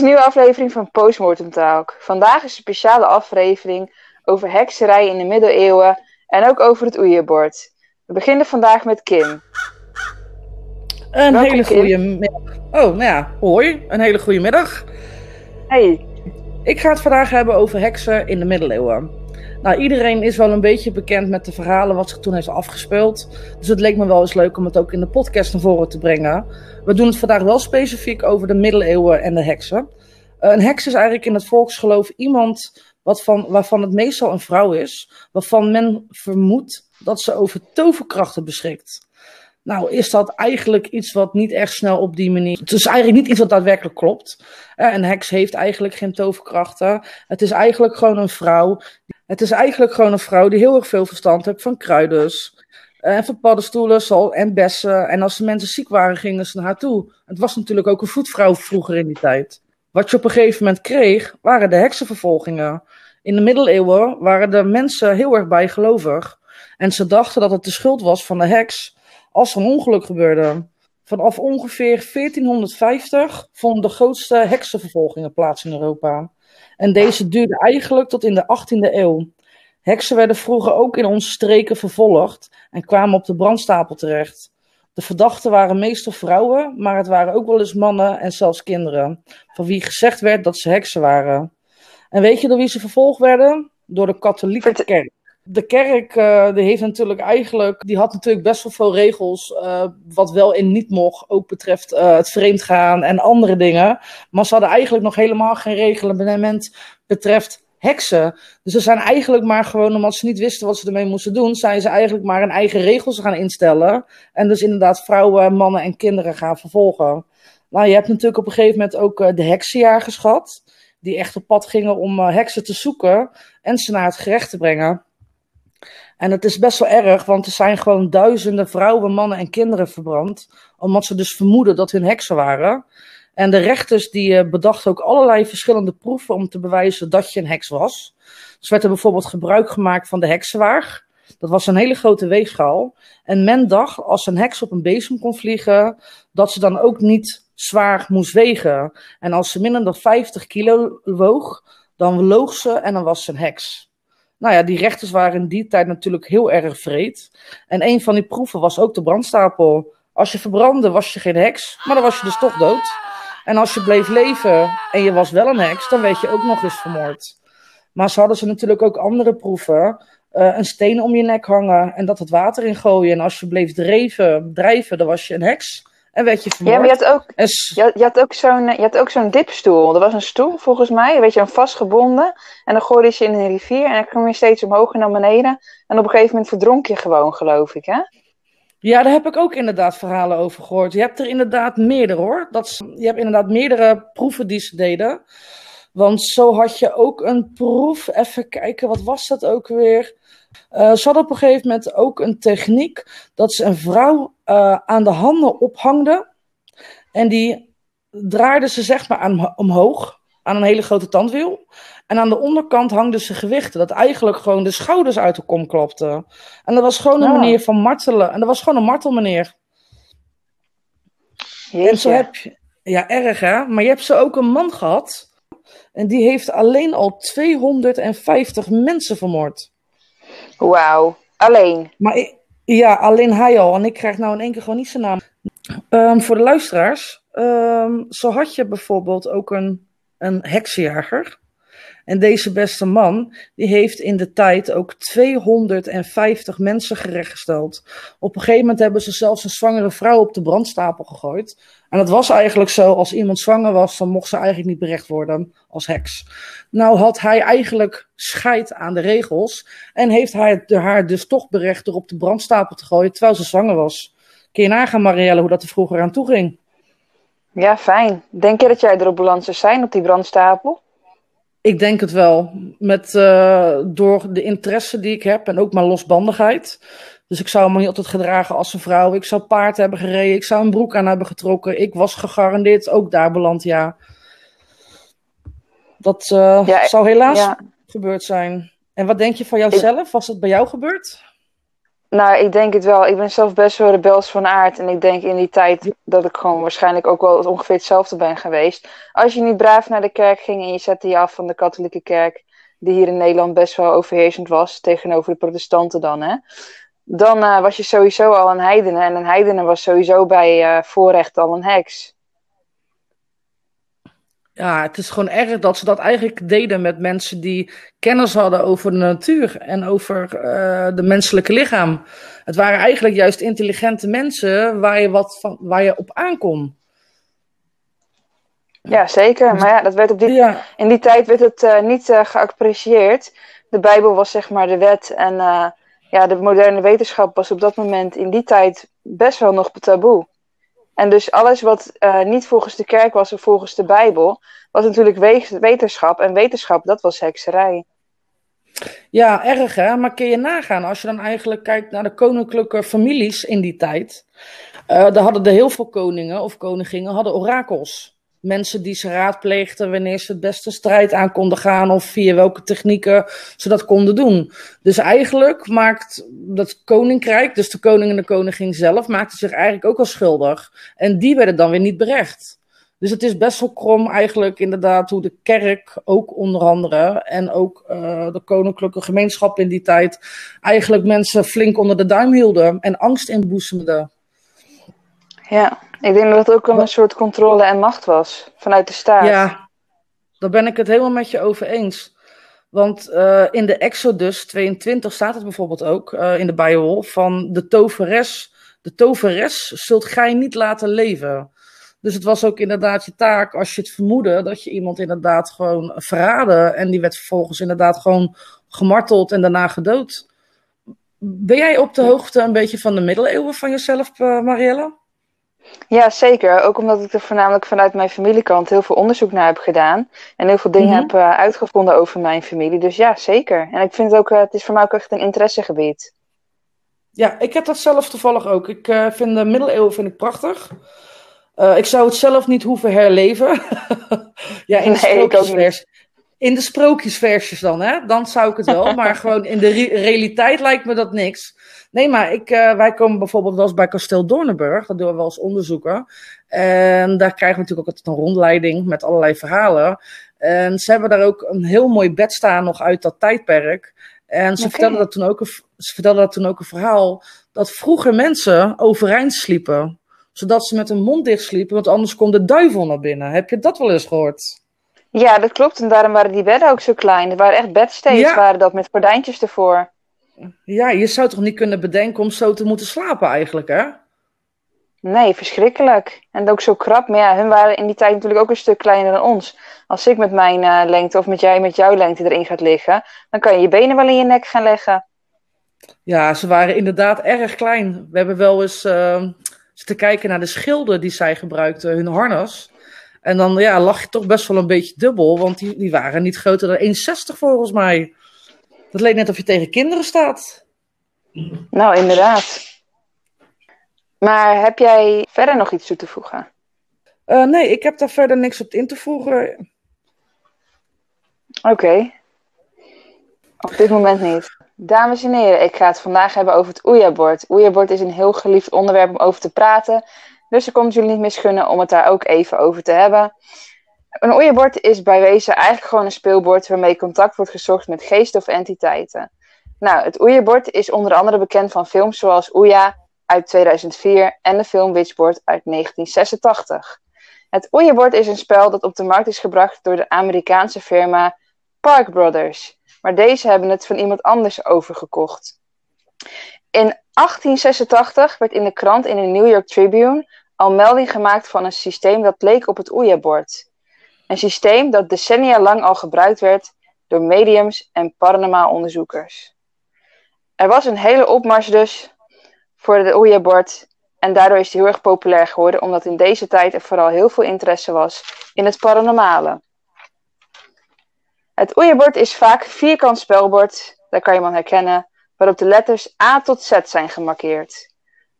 is een nieuwe aflevering van Postmortem Talk. Vandaag is een speciale aflevering over hekserij in de middeleeuwen en ook over het oeierbord. We beginnen vandaag met Kim. Een Welkom, hele Kim. goede middag. Oh, nou ja, hoi. Een hele goede middag. Hey, Ik ga het vandaag hebben over heksen in de middeleeuwen. Nou, iedereen is wel een beetje bekend met de verhalen wat zich toen heeft afgespeeld. Dus het leek me wel eens leuk om het ook in de podcast naar voren te brengen. We doen het vandaag wel specifiek over de middeleeuwen en de heksen. Eh, een heks is eigenlijk in het volksgeloof iemand wat van, waarvan het meestal een vrouw is, waarvan men vermoedt dat ze over toverkrachten beschikt. Nou, is dat eigenlijk iets wat niet echt snel op die manier. Het is eigenlijk niet iets wat daadwerkelijk klopt. Eh, Een heks heeft eigenlijk geen toverkrachten. Het is eigenlijk gewoon een vrouw. Het is eigenlijk gewoon een vrouw die heel erg veel verstand heeft van kruiden. eh, En van paddenstoelen zal- en bessen. En als de mensen ziek waren, gingen ze naar haar toe. Het was natuurlijk ook een voetvrouw vroeger in die tijd. Wat je op een gegeven moment kreeg, waren de heksenvervolgingen. In de middeleeuwen waren de mensen heel erg bijgelovig. En ze dachten dat het de schuld was van de heks als er een ongeluk gebeurde. Vanaf ongeveer 1450 vonden de grootste heksenvervolgingen plaats in Europa. En deze duurde eigenlijk tot in de 18e eeuw. Heksen werden vroeger ook in onze streken vervolgd en kwamen op de brandstapel terecht. De verdachten waren meestal vrouwen, maar het waren ook wel eens mannen en zelfs kinderen, van wie gezegd werd dat ze heksen waren. En weet je door wie ze vervolgd werden? Door de katholieke Vert- kerk. De kerk eh, die heeft natuurlijk eigenlijk, die had natuurlijk best wel veel regels, eh, wat wel en niet mocht, ook betreft eh, het vreemdgaan en andere dingen. Maar ze hadden eigenlijk nog helemaal geen reglement betreft heksen. Dus ze zijn eigenlijk maar gewoon, omdat ze niet wisten wat ze ermee moesten doen, zijn ze eigenlijk maar hun eigen regels gaan instellen. En dus inderdaad vrouwen, mannen en kinderen gaan vervolgen. Nou, je hebt natuurlijk op een gegeven moment ook de heksenjagers gehad, die echt op pad gingen om heksen te zoeken en ze naar het gerecht te brengen. En het is best wel erg, want er zijn gewoon duizenden vrouwen, mannen en kinderen verbrand. Omdat ze dus vermoeden dat hun heksen waren. En de rechters die eh, bedachten ook allerlei verschillende proeven om te bewijzen dat je een heks was. Dus werd er bijvoorbeeld gebruik gemaakt van de heksenwaag. Dat was een hele grote weegschaal. En men dacht, als een heks op een bezem kon vliegen, dat ze dan ook niet zwaar moest wegen. En als ze minder dan 50 kilo woog, dan loog ze en dan was ze een heks. Nou ja, die rechters waren in die tijd natuurlijk heel erg vreed. En een van die proeven was ook de brandstapel. Als je verbrandde, was je geen heks, maar dan was je dus toch dood. En als je bleef leven en je was wel een heks, dan werd je ook nog eens vermoord. Maar ze hadden ze natuurlijk ook andere proeven. Eh, een steen om je nek hangen en dat het water in gooien. En als je bleef dreven, drijven, dan was je een heks en werd je vermoord. ja, maar je had ook, En je had, je had ook zo'n eh, je had ook zo'n dipstoel. Er was een stoel volgens mij, weet je, een vastgebonden. En dan gooide je ze in een rivier en dan kwam je steeds omhoog en naar beneden. En op een gegeven moment verdronk je gewoon, geloof ik, hè? Ja, daar heb ik ook inderdaad verhalen over gehoord. Je hebt er inderdaad meerdere hoor. Dat je hebt inderdaad meerdere proeven die ze deden. Want zo had je ook een proef. Even kijken, wat was dat ook weer? Eh, ze hadden op een gegeven moment ook een techniek dat ze een vrouw eh, aan de handen ophangden. En die draaiden ze zeg maar aan, omhoog, aan een hele grote tandwiel. En aan de onderkant hangden ze gewichten, dat eigenlijk gewoon de schouders uit de kom klopten. En dat was gewoon een Ah. manier van martelen. En dat was gewoon een martelmeneer. En zo heb je, ja, erg hè, maar je hebt zo ook een man gehad. En die heeft alleen al 250 mensen vermoord. Wauw. Alleen. Maar ja, alleen hij al. En ik krijg nou in één keer gewoon niet zijn naam. Ehm, voor de luisteraars. ehm, zo had je bijvoorbeeld ook een, een heksenjager. En deze beste man, die heeft in de tijd ook 250 mensen gerechtgesteld. Op een gegeven moment hebben ze zelfs een zwangere vrouw op de brandstapel gegooid. En het was eigenlijk zo, als iemand zwanger was, dan mocht ze eigenlijk niet berecht worden als heks. Nou had hij eigenlijk scheid aan de regels. En heeft hij haar dus toch berecht door op de brandstapel te gooien terwijl ze zwanger was. Kun je nagaan, Marielle, hoe dat er vroeger aan toe ging? Ja, fijn. Denk je dat jij erop beland zou zijn op die brandstapel? Ik denk het wel. Met, eh, door de interesse die ik heb en ook mijn losbandigheid. Dus ik zou me niet altijd gedragen als een vrouw. Ik zou paard hebben gereden. Ik zou een broek aan hebben getrokken. Ik was gegarandeerd ook daar beland, ja. Dat Ja, zou helaas ja. gebeurd zijn. En wat denk je van jouzelf? Was het bij jou gebeurd? Nou, ik denk het wel. Ik ben zelf best wel rebels van aard. En ik denk in die tijd dat ik gewoon waarschijnlijk ook wel ongeveer hetzelfde ben geweest. Als je niet braaf naar de kerk ging en je zette je af van de katholieke kerk, die hier in Nederland best wel overheersend was, tegenover de protestanten dan, hè. Dan uh, was je sowieso al een heidene. En een heidene was sowieso bij uh, voorrecht al een heks. Ja, het is gewoon erg dat ze dat eigenlijk deden met mensen die kennis hadden over de natuur en over uh, de menselijke lichaam. Het waren eigenlijk juist intelligente mensen waar je, wat van, waar je op aankom. Ja, zeker. Maar ja, dat werd op die, ja. in die tijd werd het uh, niet uh, geapprecieerd. De Bijbel was zeg maar de wet en ja, de moderne wetenschap was op dat moment in die tijd best wel nog taboe. En dus alles wat uh, niet volgens de kerk was of volgens de Bijbel, was natuurlijk wetenschap. En wetenschap, dat was hekserij. Ja, erg hè. Maar kun je nagaan, als je dan eigenlijk kijkt naar de koninklijke families in die tijd. Uh, daar hadden er heel veel koningen of koninginnen hadden orakels mensen die ze raadpleegden wanneer ze het beste strijd aan konden gaan of via welke technieken ze dat konden doen. Dus eigenlijk maakt dat koninkrijk, dus de koning en de koningin zelf, maakten zich eigenlijk ook al schuldig. En die werden dan weer niet berecht. Dus het is best wel krom eigenlijk inderdaad hoe de kerk ook onder andere en ook uh, de koninklijke gemeenschap in die tijd eigenlijk mensen flink onder de duim hielden en angst inboezemden. Ja, ik denk dat het ook een soort controle en macht was vanuit de staat. Ja, daar ben ik het helemaal met je over eens. Want uh, in de Exodus 22 staat het bijvoorbeeld ook uh, in de Bijbel van de toveres. De toveres zult gij niet laten leven. Dus het was ook inderdaad je taak als je het vermoedde dat je iemand inderdaad gewoon verraden. En die werd vervolgens inderdaad gewoon gemarteld en daarna gedood. Ben jij op de hoogte een beetje van de middeleeuwen van jezelf, uh, Marielle? Ja, zeker. Ook omdat ik er voornamelijk vanuit mijn familiekant heel veel onderzoek naar heb gedaan. En heel veel dingen mm -hmm. heb uh, uitgevonden over mijn familie. Dus ja, zeker. En ik vind het ook, uh, het is voor mij ook echt een interessegebied. Ja, ik heb dat zelf toevallig ook. Ik uh, vind de middeleeuwen vind ik prachtig. ik zou het zelf niet hoeven herleven. ja, in nee, de in de sprookjesversjes dan, hè? Dan zou ik het wel. maar gewoon in de re realiteit lijkt me dat niks. Nee, maar ik, uh, wij komen bijvoorbeeld wel eens bij Kasteel Doornenburg. Dat doen we wel eens onderzoeken. En daar krijgen we natuurlijk ook altijd een rondleiding met allerlei verhalen. En ze hebben daar ook een heel mooi bed staan nog uit dat tijdperk. En ze, okay. vertelden dat toen ook een, ze vertelden dat toen ook een verhaal. Dat vroeger mensen overeind sliepen. Zodat ze met hun mond dicht sliepen. Want anders kon de duivel naar binnen. Heb je dat wel eens gehoord? Ja, dat klopt. En daarom waren die bedden ook zo klein. Er waren echt bedstays, ja. waren dat met gordijntjes ervoor. Ja, je zou toch niet kunnen bedenken om zo te moeten slapen eigenlijk, hè? Nee, verschrikkelijk. En ook zo krap. Maar ja, hun waren in die tijd natuurlijk ook een stuk kleiner dan ons. Als ik met mijn uh, lengte of met jij met jouw lengte erin gaat liggen, dan kan je je benen wel in je nek gaan leggen. Ja, ze waren inderdaad erg klein. We hebben wel eens uh, te kijken naar de schilden die zij gebruikten, hun harnas. En dan ja, lag je toch best wel een beetje dubbel, want die, die waren niet groter dan 1,60 volgens mij. Dat leek net of je tegen kinderen staat. Nou, inderdaad. Maar heb jij verder nog iets toe te voegen? Uh, nee, ik heb daar verder niks op in te voegen. Oké. Okay. Op dit moment niet. Dames en heren, ik ga het vandaag hebben over het Oeja-bord. Oeja-bord is een heel geliefd onderwerp om over te praten. Dus ik kon het jullie niet misgunnen om het daar ook even over te hebben. Een oeierbord is bij wezen eigenlijk gewoon een speelbord waarmee contact wordt gezocht met geesten of entiteiten. Nou, het oeierbord is onder andere bekend van films zoals Oeja uit 2004 en de film Witchboard uit 1986. Het oeierbord is een spel dat op de markt is gebracht door de Amerikaanse firma Park Brothers, maar deze hebben het van iemand anders overgekocht. In 1886 werd in de krant in de New York Tribune al melding gemaakt van een systeem dat leek op het Ouija-bord. Een systeem dat decennia lang al gebruikt werd door mediums en paranormaal onderzoekers. Er was een hele opmars dus voor het Ouija-bord en daardoor is het heel erg populair geworden, omdat in deze tijd er vooral heel veel interesse was in het paranormale. Het Ouija-bord is vaak vierkant spelbord, daar kan je hem herkennen, waarop de letters A tot Z zijn gemarkeerd.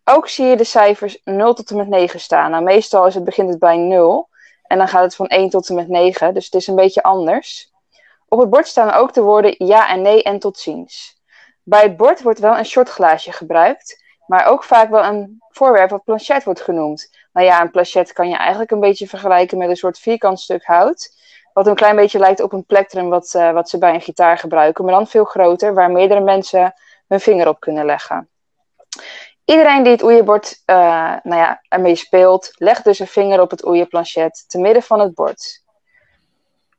Ook zie je de cijfers 0 tot en met 9 staan. Nou, meestal is het, begint het bij 0 en dan gaat het van 1 tot en met 9, dus het is een beetje anders. Op het bord staan ook de woorden ja en nee en tot ziens. Bij het bord wordt wel een shotglaasje gebruikt, maar ook vaak wel een voorwerp wat planchet wordt genoemd. Nou ja, een planchet kan je eigenlijk een beetje vergelijken met een soort vierkant stuk hout. Wat een klein beetje lijkt op een plektrum wat, uh, wat ze bij een gitaar gebruiken, maar dan veel groter, waar meerdere mensen hun vinger op kunnen leggen. Iedereen die het oeierbord uh, nou ja, ermee speelt, legt dus een vinger op het oeieplanchet te midden van het bord.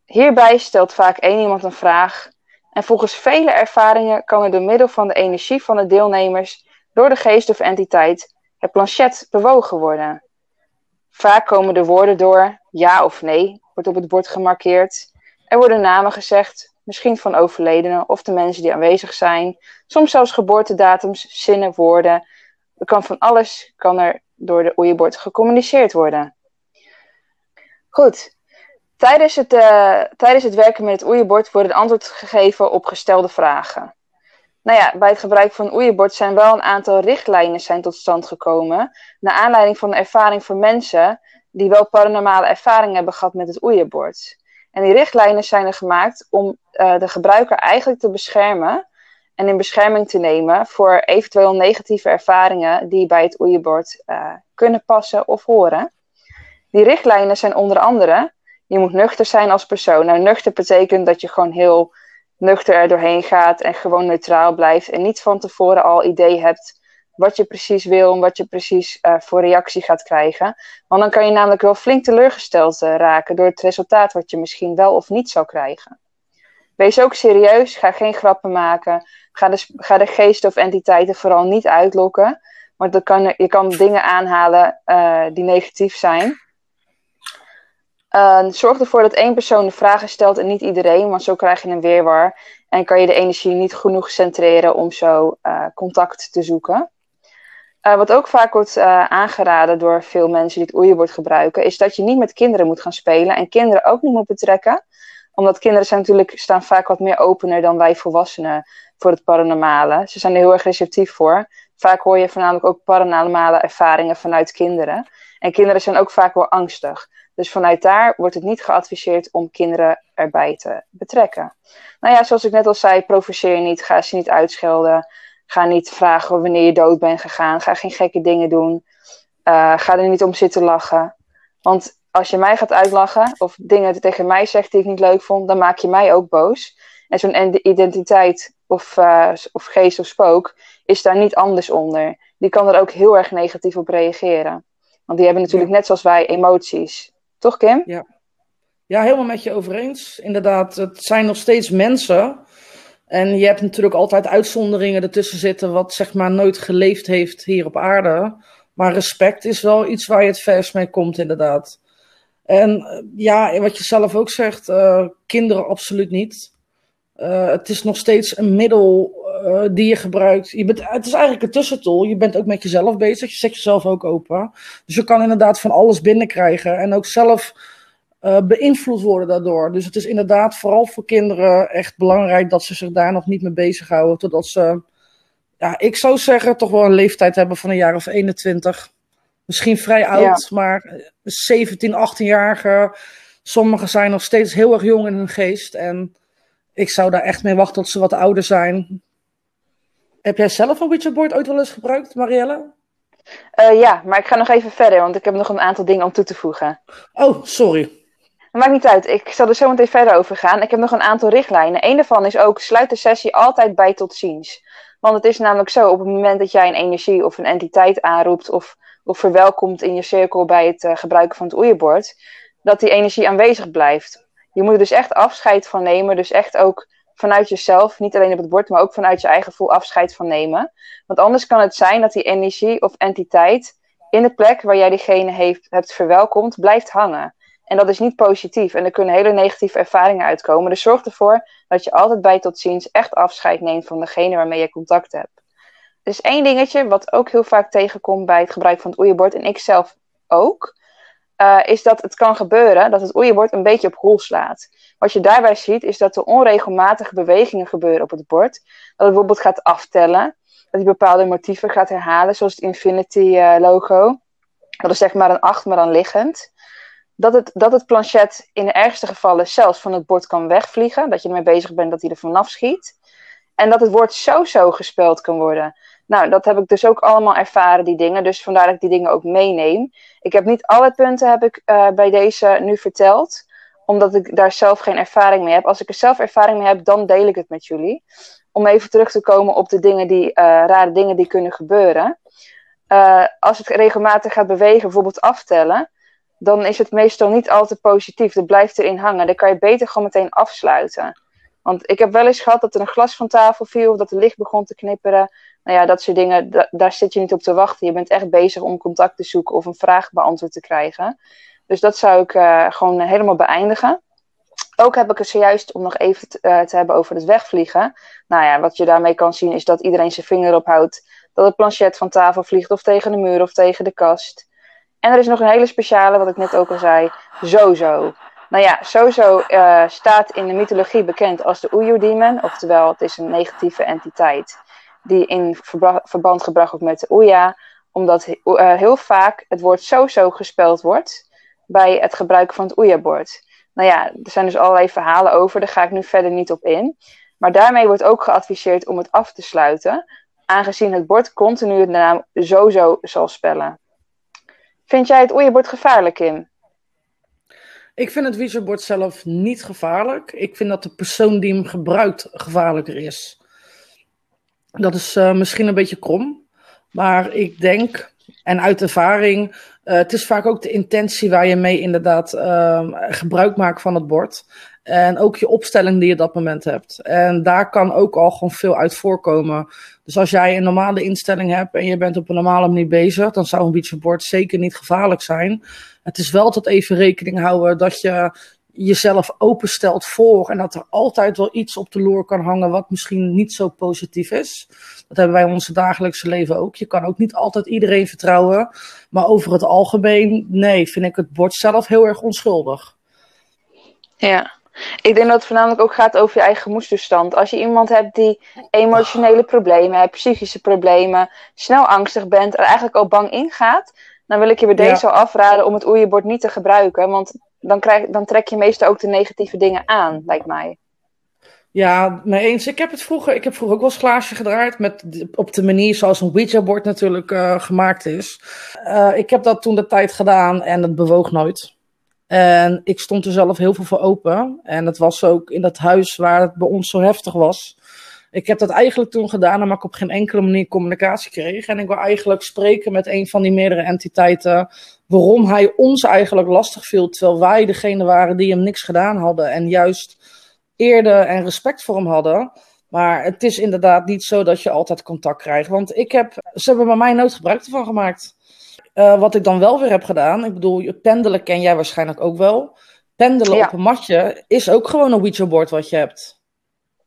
Hierbij stelt vaak één iemand een vraag en volgens vele ervaringen kan er door middel van de energie van de deelnemers door de geest of entiteit het planchet bewogen worden. Vaak komen de woorden door ja of nee, wordt op het bord gemarkeerd. Er worden namen gezegd, misschien van overledenen of de mensen die aanwezig zijn. Soms zelfs geboortedatums, zinnen, woorden. Er kan van alles kan er door de oeiebord gecommuniceerd worden. Goed, Tijdens het, uh, tijdens het werken met het oeienbord worden antwoord gegeven op gestelde vragen. Nou ja, bij het gebruik van oeienbord zijn wel een aantal richtlijnen zijn tot stand gekomen. Naar aanleiding van de ervaring van mensen die wel paranormale ervaring hebben gehad met het oeienbord. En die richtlijnen zijn er gemaakt om uh, de gebruiker eigenlijk te beschermen en in bescherming te nemen voor eventueel negatieve ervaringen die bij het oeienbord uh, kunnen passen of horen. Die richtlijnen zijn onder andere je moet nuchter zijn als persoon. Nou, nuchter betekent dat je gewoon heel nuchter er doorheen gaat en gewoon neutraal blijft. En niet van tevoren al idee hebt wat je precies wil en wat je precies uh, voor reactie gaat krijgen. Want dan kan je namelijk wel flink teleurgesteld uh, raken door het resultaat wat je misschien wel of niet zou krijgen. Wees ook serieus, ga geen grappen maken. Ga de, ga de geesten of entiteiten vooral niet uitlokken. Want dan kan, je kan dingen aanhalen uh, die negatief zijn. Uh, zorg ervoor dat één persoon de vragen stelt en niet iedereen, want zo krijg je een weerwar. En kan je de energie niet genoeg centreren om zo uh, contact te zoeken. Uh, wat ook vaak wordt aangeraden door veel mensen die het oeierbord gebruiken, is dat je niet met kinderen moet gaan spelen en kinderen ook niet moet betrekken. Omdat kinderen zijn natuurlijk, staan vaak wat meer opener dan wij volwassenen voor het paranormale. Ze zijn er heel erg receptief voor. Vaak hoor je voornamelijk ook paranormale ervaringen vanuit kinderen. En kinderen zijn ook vaak wel angstig. Dus vanuit daar wordt het niet geadviseerd om kinderen erbij te betrekken. Nou ja, zoals ik net al zei, provoceer niet, ga ze niet uitschelden. Ga niet vragen wanneer je dood bent gegaan. Ga geen gekke dingen doen. Uh, ga er niet om zitten lachen. Want als je mij gaat uitlachen of dingen tegen mij zegt die ik niet leuk vond, dan maak je mij ook boos. En zo'n identiteit of, uh, of geest of spook is daar niet anders onder. Die kan er ook heel erg negatief op reageren. Want die hebben natuurlijk net zoals wij emoties. Toch, Kim? Ja. ja, helemaal met je over eens. Inderdaad, het zijn nog steeds mensen. En je hebt natuurlijk altijd uitzonderingen ertussen zitten, wat zeg maar nooit geleefd heeft hier op aarde. Maar respect is wel iets waar je het vers mee komt, inderdaad. En eh, ja, wat je zelf ook zegt, uh, kinderen absoluut niet. Uh, het is nog steeds een middel die je gebruikt. Je bent, het is eigenlijk een tussentol. Je bent ook met jezelf bezig. Je zet jezelf ook open. Dus je kan inderdaad van alles binnenkrijgen. En ook zelf beïnvloed worden daardoor. Dus het is inderdaad vooral voor kinderen echt belangrijk dat ze zich daar nog niet mee bezighouden. Totdat ze, ja, ik zou zeggen, toch wel een leeftijd hebben van een jaar of 21. Misschien vrij oud, ja. maar 17, 18-jarigen. Sommigen zijn nog steeds heel erg jong in hun geest. En ik zou daar echt mee wachten tot ze wat ouder zijn. Heb jij zelf een Witcherboard ooit wel eens gebruikt, Marielle? Uh, ja, maar ik ga nog even verder, want ik heb nog een aantal dingen om toe te voegen. Oh, sorry. Dat maakt niet uit. Ik zal er zo meteen verder over gaan. Ik heb nog een aantal richtlijnen. Eén daarvan is ook, sluit de sessie altijd bij tot ziens. Want het is namelijk zo, op het moment dat jij een energie of een entiteit aanroept... of, of verwelkomt in je cirkel bij het uh, gebruiken van het oeierbord... dat die energie aanwezig blijft. Je moet er dus echt afscheid van nemen. Dus echt ook vanuit jezelf, niet alleen op het bord, maar ook vanuit je eigen gevoel afscheid van nemen. Want anders kan het zijn dat die energie of entiteit in de plek waar jij diegene heeft, hebt verwelkomd, blijft hangen. En dat is niet positief. En er kunnen hele negatieve ervaringen uitkomen. Dus zorg ervoor dat je altijd bij tot ziens echt afscheid neemt van degene waarmee je contact hebt. Er is één dingetje wat ook heel vaak tegenkomt bij het gebruik van het oeiebord. En ik zelf ook. Uh, is dat het kan gebeuren dat het oeiebord een beetje op hol slaat. Wat je daarbij ziet, is dat er onregelmatige bewegingen gebeuren op het bord. Dat het bijvoorbeeld gaat aftellen. Dat hij bepaalde motieven gaat herhalen, zoals het Infinity-logo. Uh, dat is zeg maar een 8, maar dan liggend. Dat het, dat het planchet in de ergste gevallen zelfs van het bord kan wegvliegen. Dat je ermee bezig bent dat hij er vanaf schiet. En dat het woord zo-zo gespeld kan worden. Nou, dat heb ik dus ook allemaal ervaren, die dingen. Dus vandaar dat ik die dingen ook meeneem. Ik heb niet alle punten heb ik, uh, bij deze nu verteld. Omdat ik daar zelf geen ervaring mee heb. Als ik er zelf ervaring mee heb, dan deel ik het met jullie. Om even terug te komen op de dingen die, uh, rare dingen die kunnen gebeuren. Uh, als het regelmatig gaat bewegen, bijvoorbeeld aftellen. Dan is het meestal niet altijd positief. Dat blijft erin hangen. Dan kan je beter gewoon meteen afsluiten. Want ik heb wel eens gehad dat er een glas van tafel viel. Of dat het licht begon te knipperen nou ja, dat soort dingen, daar zit je niet op te wachten. Je bent echt bezig om contact te zoeken of een vraag beantwoord te krijgen. Dus dat zou ik uh, gewoon helemaal beëindigen. Ook heb ik het zojuist om nog even te, uh, te, hebben over het wegvliegen. Nou ja, wat je daarmee kan zien is dat iedereen zijn vinger ophoudt. Dat het planchet van tafel vliegt of tegen de muur of tegen de kast. En er is nog een hele speciale, wat ik net ook al zei, Zozo. Nou ja, Zozo uh, staat in de mythologie bekend als de Oeyo-demon. Oftewel, het is een negatieve entiteit die in verband gebracht wordt met de Oya, omdat uh, heel vaak het woord zo-zo gespeld wordt bij het gebruiken van het Oya-bord. Nou ja, er zijn dus allerlei verhalen over, daar ga ik nu verder niet op in. Maar daarmee wordt ook geadviseerd om het af te sluiten, aangezien het bord continu de naam zo-zo zal spellen. Vind jij het Oya-bord gevaarlijk, Kim? Ik vind het Ouija-bord zelf niet gevaarlijk. Ik vind dat de persoon die hem gebruikt gevaarlijker is. Dat is uh, misschien een beetje krom. Maar ik denk, en uit ervaring, uh, het is vaak ook de intentie waar je mee inderdaad uh, gebruik maakt van het bord. En ook je opstelling die je dat moment hebt. En daar kan ook al gewoon veel uit voorkomen. Dus als jij een normale instelling hebt en je bent op een normale manier bezig, dan zou een beachbord zeker niet gevaarlijk zijn. Het is wel tot even rekening houden dat je jezelf openstelt voor en dat er altijd wel iets op de loer kan hangen wat misschien niet zo positief is. Dat hebben wij in ons dagelijkse leven ook. Je kan ook niet altijd iedereen vertrouwen, maar over het algemeen, nee, vind ik het bord zelf heel erg onschuldig. Ja, ik denk dat het voornamelijk ook gaat over je eigen gemoedstoestand. Als je iemand hebt die emotionele problemen heeft, psychische problemen, snel angstig bent, er eigenlijk al bang ingaat, dan wil ik je bij deze ja. al afraden om het oeienbord niet te gebruiken. Want dan, krijg, dan trek je meestal ook de negatieve dingen aan, lijkt mij. Ja, mee eens. Ik heb het vroeger, ik heb vroeger ook wel eens glaasje gedraaid. Met, op de manier zoals een Ouija-bord natuurlijk uh, gemaakt is. Uh, ik heb dat toen de tijd gedaan en het bewoog nooit. En ik stond er zelf heel veel voor open. En het was ook in dat huis waar het bij ons zo heftig was. Ik heb dat eigenlijk toen gedaan, omdat ik op geen enkele manier communicatie kreeg. En ik wil eigenlijk spreken met een van die meerdere entiteiten. Waarom hij ons eigenlijk lastig viel, terwijl wij degene waren die hem niks gedaan hadden. En juist eerde en respect voor hem hadden. Maar het is inderdaad niet zo dat je altijd contact krijgt. Want ik heb, ze hebben bij mij nooit gebruik ervan gemaakt. Uh, wat ik dan wel weer heb gedaan, ik bedoel, pendelen ken jij waarschijnlijk ook wel. Pendelen ja. op een matje is ook gewoon een Ouija-board wat je hebt.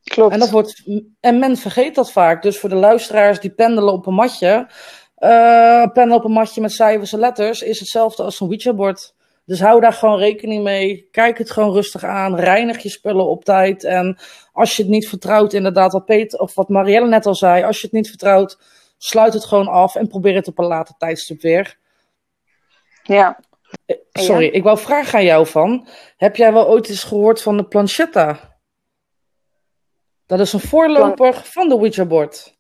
Klopt. En, dat wordt, en men vergeet dat vaak. Dus voor de luisteraars die pendelen op een matje, uh, pendelen op een matje met cijfers en letters, is hetzelfde als een Ouija-bord. Dus hou daar gewoon rekening mee. Kijk het gewoon rustig aan. Reinig je spullen op tijd. En als je het niet vertrouwt, inderdaad, wat Peter of wat Marielle net al zei, als je het niet vertrouwt, sluit het gewoon af en probeer het op een later tijdstip weer. Ja. Sorry, ja. ik wou vragen aan jou van. Heb jij wel ooit eens gehoord van de planchetta? Dat is een voorloper van de Ouija-board.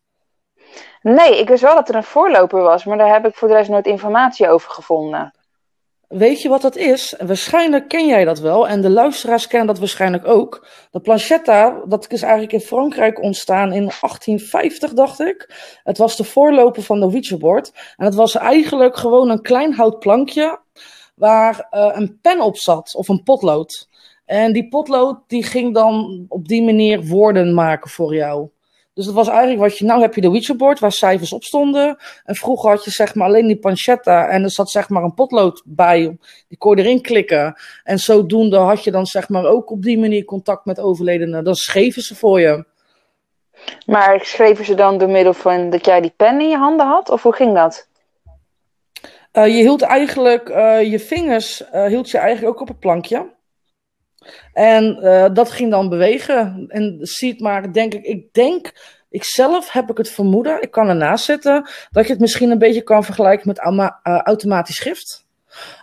Nee, ik wist wel dat er een voorloper was, maar daar heb ik voor de rest nooit informatie over gevonden. Weet je wat dat is? Waarschijnlijk ken jij dat wel en de luisteraars kennen dat waarschijnlijk ook. De planchetta, dat is eigenlijk in Frankrijk ontstaan in 1850, dacht ik. Het was de voorloper van de Ouija-board. En het was eigenlijk gewoon een klein houtplankje waar uh, een pen op zat, of een potlood. En die potlood die ging dan op die manier woorden maken voor jou. Dus dat was eigenlijk wat je. Nou heb je de Ouija-board waar cijfers op stonden. En vroeger had je zeg maar alleen die pancetta. En er zat zeg maar een potlood bij. Die kon je erin klikken. En zodoende had je dan zeg maar ook op die manier contact met overledenen. Dan schreven ze voor je. Maar schreven ze dan door middel van dat jij die pen in je handen had? Of hoe ging dat? Uh, je hield eigenlijk uh, je vingers uh, hield je eigenlijk ook op het plankje. En uh, dat ging dan bewegen. En ziet maar, denk ik, ik denk, ik zelf heb ik het vermoeden, ik kan ernaast zitten, dat je het misschien een beetje kan vergelijken met uh, automatisch schrift.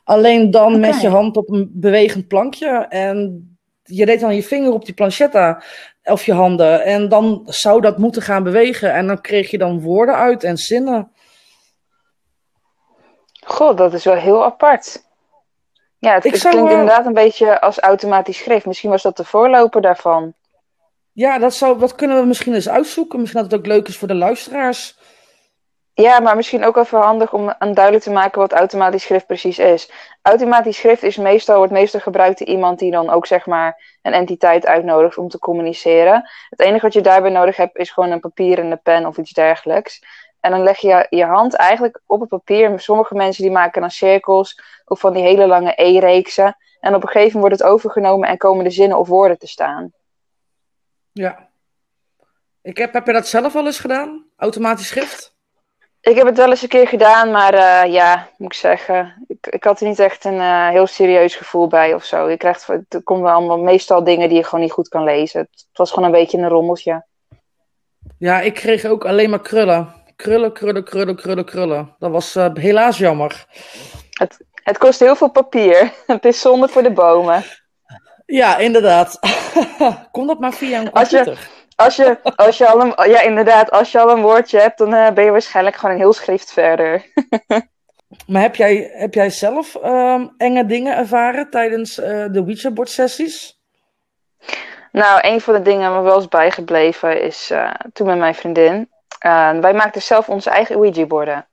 Alleen dan okay. met je hand op een bewegend plankje. En je deed dan je vinger op die planchetta. of je handen. En dan zou dat moeten gaan bewegen. En dan kreeg je dan woorden uit en zinnen. God, dat is wel heel apart. Ja, het, Ik het zou, klinkt inderdaad een beetje als automatisch schrift. Misschien was dat de voorloper daarvan. Ja, dat, zou, dat kunnen we misschien eens uitzoeken. Misschien dat het ook leuk is voor de luisteraars. Ja, maar misschien ook even handig om aan duidelijk te maken wat automatisch schrift precies is. Automatisch schrift is meestal, wordt meestal gebruikt door iemand die dan ook zeg maar een entiteit uitnodigt om te communiceren. Het enige wat je daarbij nodig hebt is gewoon een papier en een pen of iets dergelijks. En dan leg je je hand eigenlijk op het papier. Sommige mensen die maken dan cirkels of van die hele lange E-reeksen. En op een gegeven moment wordt het overgenomen en komen de zinnen of woorden te staan. Ja. Ik heb, heb je dat zelf al eens gedaan? Automatisch schrift? Ik heb het wel eens een keer gedaan, maar eh, ja, moet ik zeggen. Ik, ik had er niet echt een eh, heel serieus gevoel bij of zo. Je krijgt, er komen allemaal meestal dingen die je gewoon niet goed kan lezen. Het, het was gewoon een beetje een rommeltje. Ja, ik kreeg ook alleen maar krullen. Krullen, krullen, krullen, krullen, krullen. Dat was eh, helaas jammer. Het kost heel veel papier. het is zonde voor de bomen. Ja, inderdaad. Kon dat maar via een Als je- computer? Als je, als je al een, ja, inderdaad, als je al een woordje hebt, dan eh, ben je waarschijnlijk gewoon een heel schrift verder. Maar heb jij, heb jij zelf ehm, enge dingen ervaren tijdens eh, de Ouija-board sessies? Nou, een van de dingen waar me wel is bijgebleven is toen met mijn vriendin. Eh, wij maakten zelf onze eigen Ouija-borden.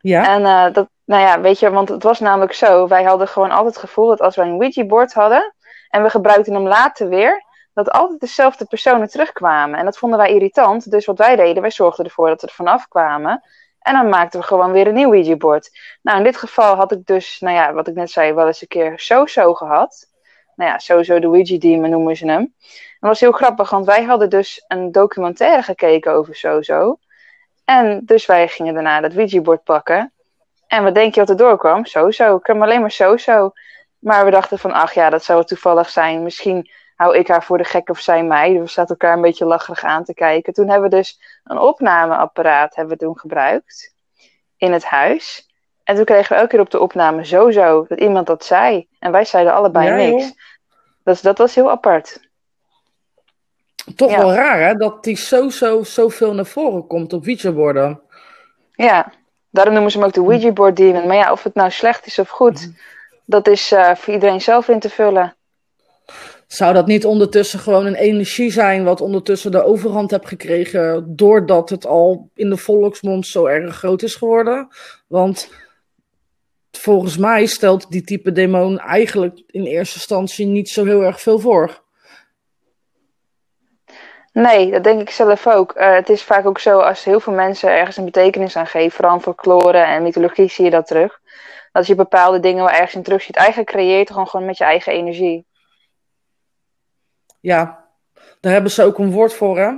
Ja? En eh, dat, nou ja, weet je, want het was namelijk zo. Wij hadden gewoon altijd het gevoel dat als wij een Ouija-board hadden en we gebruikten hem later weer, dat altijd dezelfde personen terugkwamen. En dat vonden wij irritant. Dus wat wij deden, wij zorgden ervoor dat we er vanaf kwamen. En dan maakten we gewoon weer een nieuw Ouija-board. Nou, in dit geval had ik dus, nou ja, wat ik net zei, wel eens een keer zo-zo gehad. Nou ja, sowieso de Ouija-demon noemen ze hem. Dat was heel grappig, want wij hadden dus een documentaire gekeken over zo-zo. En dus wij gingen daarna dat Ouija-board pakken. En wat denk je wat er doorkwam? Zo-zo. Ik kwam alleen maar zo-zo. Maar we dachten van, ach ja, dat zou toevallig zijn. Misschien hou ik haar voor de gek of zij mij. We zaten elkaar een beetje lacherig aan te kijken. Toen hebben we dus een opnameapparaat hebben we toen gebruikt. In het huis. En toen kregen we elke keer op de opname zo-zo. Dat iemand dat zei. En wij zeiden allebei Ja, niks. joh. Dus dat was heel apart. Toch ja. wel raar, hè? Dat die zo-zo zoveel naar voren komt op Ouija-borden. Ja, daarom noemen ze hem ook de Ouija board demon. Maar ja, of het nou slecht is of goed, dat is eh, voor iedereen zelf in te vullen. Zou dat niet ondertussen gewoon een energie zijn wat ondertussen de overhand hebt gekregen doordat het al in de volksmond zo erg groot is geworden? Want volgens mij stelt die type demon eigenlijk in eerste instantie niet zo heel erg veel voor. Nee, dat denk ik zelf ook. Eh, het is vaak ook zo als heel veel mensen ergens een betekenis aan geven, vooral folklore en mythologie zie je dat terug. Dat je bepaalde dingen wel ergens in terug ziet. Eigenlijk creëer je het gewoon, gewoon met je eigen energie. Ja, daar hebben ze ook een woord voor, hè?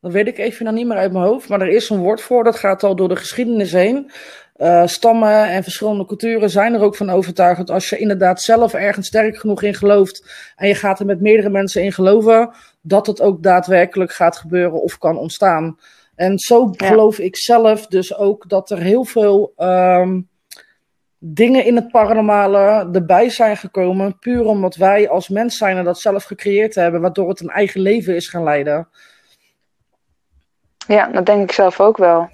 Dat weet ik even nog niet meer uit mijn hoofd, maar er is een woord voor. Dat gaat al door de geschiedenis heen. Eh, stammen en verschillende culturen zijn er ook van overtuigd dat als je inderdaad zelf ergens sterk genoeg in gelooft en je gaat er met meerdere mensen in geloven, dat het ook daadwerkelijk gaat gebeuren of kan ontstaan. En zo Ja. geloof ik zelf dus ook dat er heel veel ehm, dingen in het paranormale erbij zijn gekomen, puur omdat wij als mens zijn en dat zelf gecreëerd hebben, waardoor het een eigen leven is gaan leiden. Ja, dat denk ik zelf ook wel.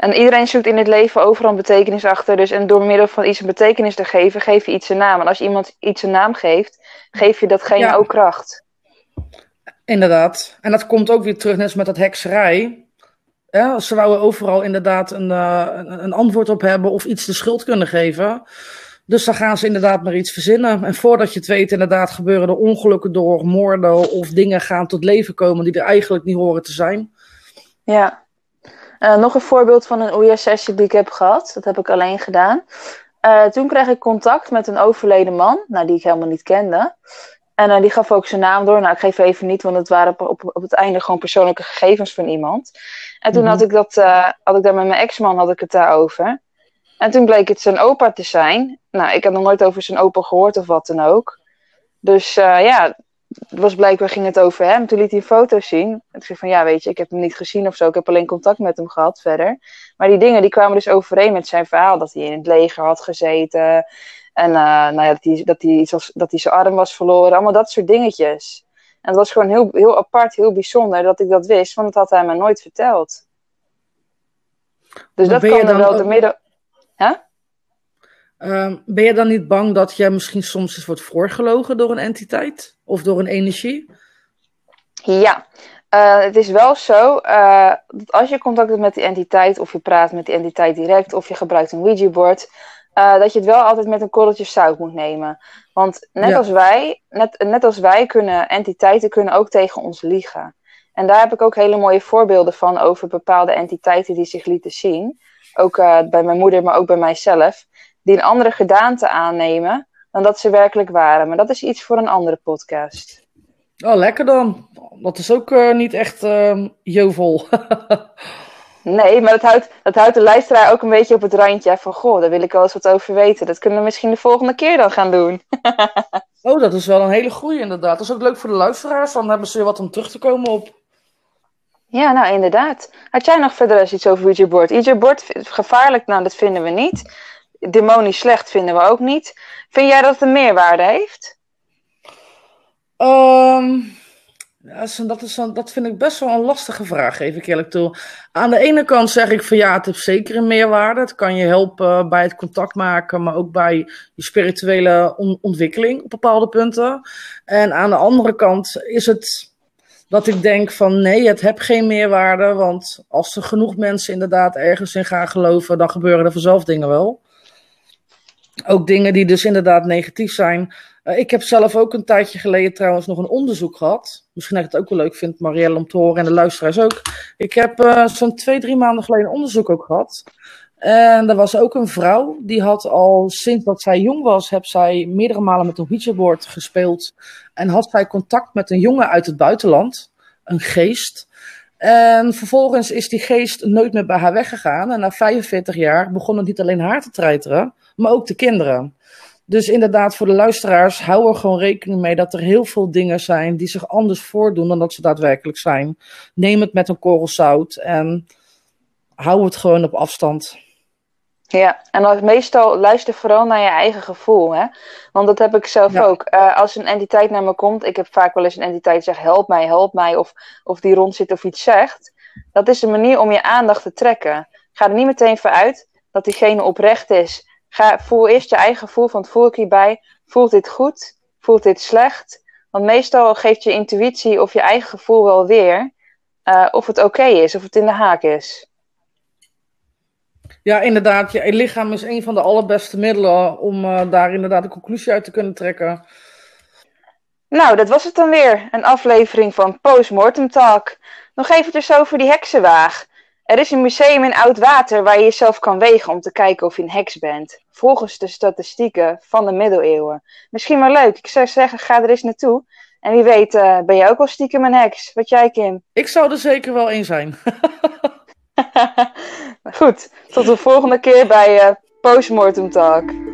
En iedereen zoekt in het leven overal een betekenis achter. Dus en door middel van iets een betekenis te geven, geef je iets een naam. En als iemand iets een naam geeft, geef je datgene Ja. ook kracht. Inderdaad. En dat komt ook weer terug, net als met dat hekserij. Ja, ze wouden overal inderdaad een, eh, een, een antwoord op hebben of iets de schuld kunnen geven. Dus dan gaan ze inderdaad maar iets verzinnen. En voordat je het weet, inderdaad, gebeuren er ongelukken door moorden of dingen gaan tot leven komen die er eigenlijk niet horen te zijn. Ja. Eh, nog een voorbeeld van een OES-sessie die ik heb gehad. Dat heb ik alleen gedaan. Eh, toen kreeg ik contact met een overleden man, nou, die ik helemaal niet kende. En eh, die gaf ook zijn naam door. Nou, ik geef even niet, want het waren op, op, op het einde gewoon persoonlijke gegevens van iemand. En toen Mhm. had ik dat, had ik daar met mijn ex-man had ik het daarover. En toen bleek het zijn opa te zijn. Nou, ik had nog nooit over zijn opa gehoord of wat dan ook. Dus ja, was blijkbaar ging het over hem. Toen liet hij een foto zien. En ik zei van ja, weet je, ik heb hem niet gezien of zo. Ik heb alleen contact met hem gehad verder. Maar die dingen die kwamen dus overeen met zijn verhaal. Dat hij in het leger had gezeten. En eh, nou ja, dat hij, dat, hij iets was, dat hij zijn arm was verloren. Allemaal dat soort dingetjes. En het was gewoon heel, heel apart, heel bijzonder dat ik dat wist, want dat had hij me nooit verteld. Dus dat kan er wel de midden. Huh? Uh, ben je dan niet bang dat jij misschien soms eens wordt voorgelogen door een entiteit of door een energie? Ja, uh, het is wel zo uh, dat als je contact hebt met die entiteit, of je praat met die entiteit direct, of je gebruikt een Ouija-board, uh, dat je het wel altijd met een korreltje zout moet nemen. Want net, ja. als wij, net, net als wij kunnen entiteiten kunnen ook tegen ons liegen. En daar heb ik ook hele mooie voorbeelden van over bepaalde entiteiten die zich lieten zien. Ook bij mijn moeder, maar ook bij mijzelf. Die een andere gedaante aannemen dan dat ze werkelijk waren. Maar dat is iets voor een andere podcast. Oh, lekker dan. Dat is ook uh, niet echt uh, jovel. nee, maar dat houdt, dat houdt de luisteraar ook een beetje op het randje van... Goh, daar wil ik wel eens wat over weten. Dat kunnen we misschien de volgende keer dan gaan doen. oh, dat is wel een hele goeie inderdaad. Dat is ook leuk voor de luisteraars. Dan hebben ze weer wat om terug te komen op. Ja, nou inderdaad. Had jij nog verder eens iets over Ouija Board? Ouija Board, gevaarlijk, nou dat vinden we niet. Demonisch slecht vinden we ook niet. Vind jij dat het een meerwaarde heeft? Um, dat, is dat vind ik best wel een lastige vraag, ik eerlijk toe. Aan de ene kant zeg ik van ja, het heeft zeker een meerwaarde. Het kan je helpen bij het contact maken, maar ook bij je spirituele on ontwikkeling op bepaalde punten. En aan de andere kant is het dat ik denk van nee, het heeft geen meerwaarde. Want als er genoeg mensen inderdaad ergens in gaan geloven, dan gebeuren er vanzelf dingen wel. Ook dingen die dus inderdaad negatief zijn. Uh, ik heb zelf ook een tijdje geleden trouwens nog een onderzoek gehad. Misschien dat ik het ook wel leuk vind, Marielle, om te horen en de luisteraars ook. Ik heb uh, zo'n twee, drie maanden geleden een onderzoek ook gehad. En er was ook een vrouw, die had al sinds dat zij jong was, heb zij meerdere malen met een Ouija-board gespeeld. En had zij contact met een jongen uit het buitenland, een geest. En vervolgens is die geest nooit meer bij haar weggegaan. En na 45 jaar begon het niet alleen haar te treiteren, maar ook de kinderen. Dus inderdaad, voor de luisteraars, hou er gewoon rekening mee dat er heel veel dingen zijn die zich anders voordoen dan dat ze daadwerkelijk zijn. Neem het met een korrel zout en hou het gewoon op afstand. Ja, en meestal luister vooral naar je eigen gevoel. Hè? Want dat heb ik zelf ja. ook. Uh, als een entiteit naar me komt, ik heb vaak wel eens een entiteit zegt help mij, help mij, of, of die rond zit of iets zegt. Dat is een manier om je aandacht te trekken. Ga er niet meteen voor uit dat diegene oprecht is Ga, voel eerst je eigen gevoel van voel ik hierbij? Voelt dit goed? Voelt dit slecht? Want meestal geeft je intuïtie of je eigen gevoel wel weer uh, of het oké okay is, of het in de haak is. Ja, inderdaad. Je lichaam is een van de allerbeste middelen om uh, daar inderdaad een conclusie uit te kunnen trekken. Nou, dat was het dan weer. Een aflevering van Postmortem Talk. Nog eventjes over die heksenwaag. Er is een museum in Oud-Water waar je jezelf kan wegen om te kijken of je een heks bent. Volgens de statistieken van de middeleeuwen. Misschien wel leuk. Ik zou zeggen, ga er eens naartoe. En wie weet, uh, ben jij ook wel stiekem een heks? Wat jij, Kim? Ik zou er zeker wel een zijn. Goed, tot de volgende keer bij uh, Postmortem Talk.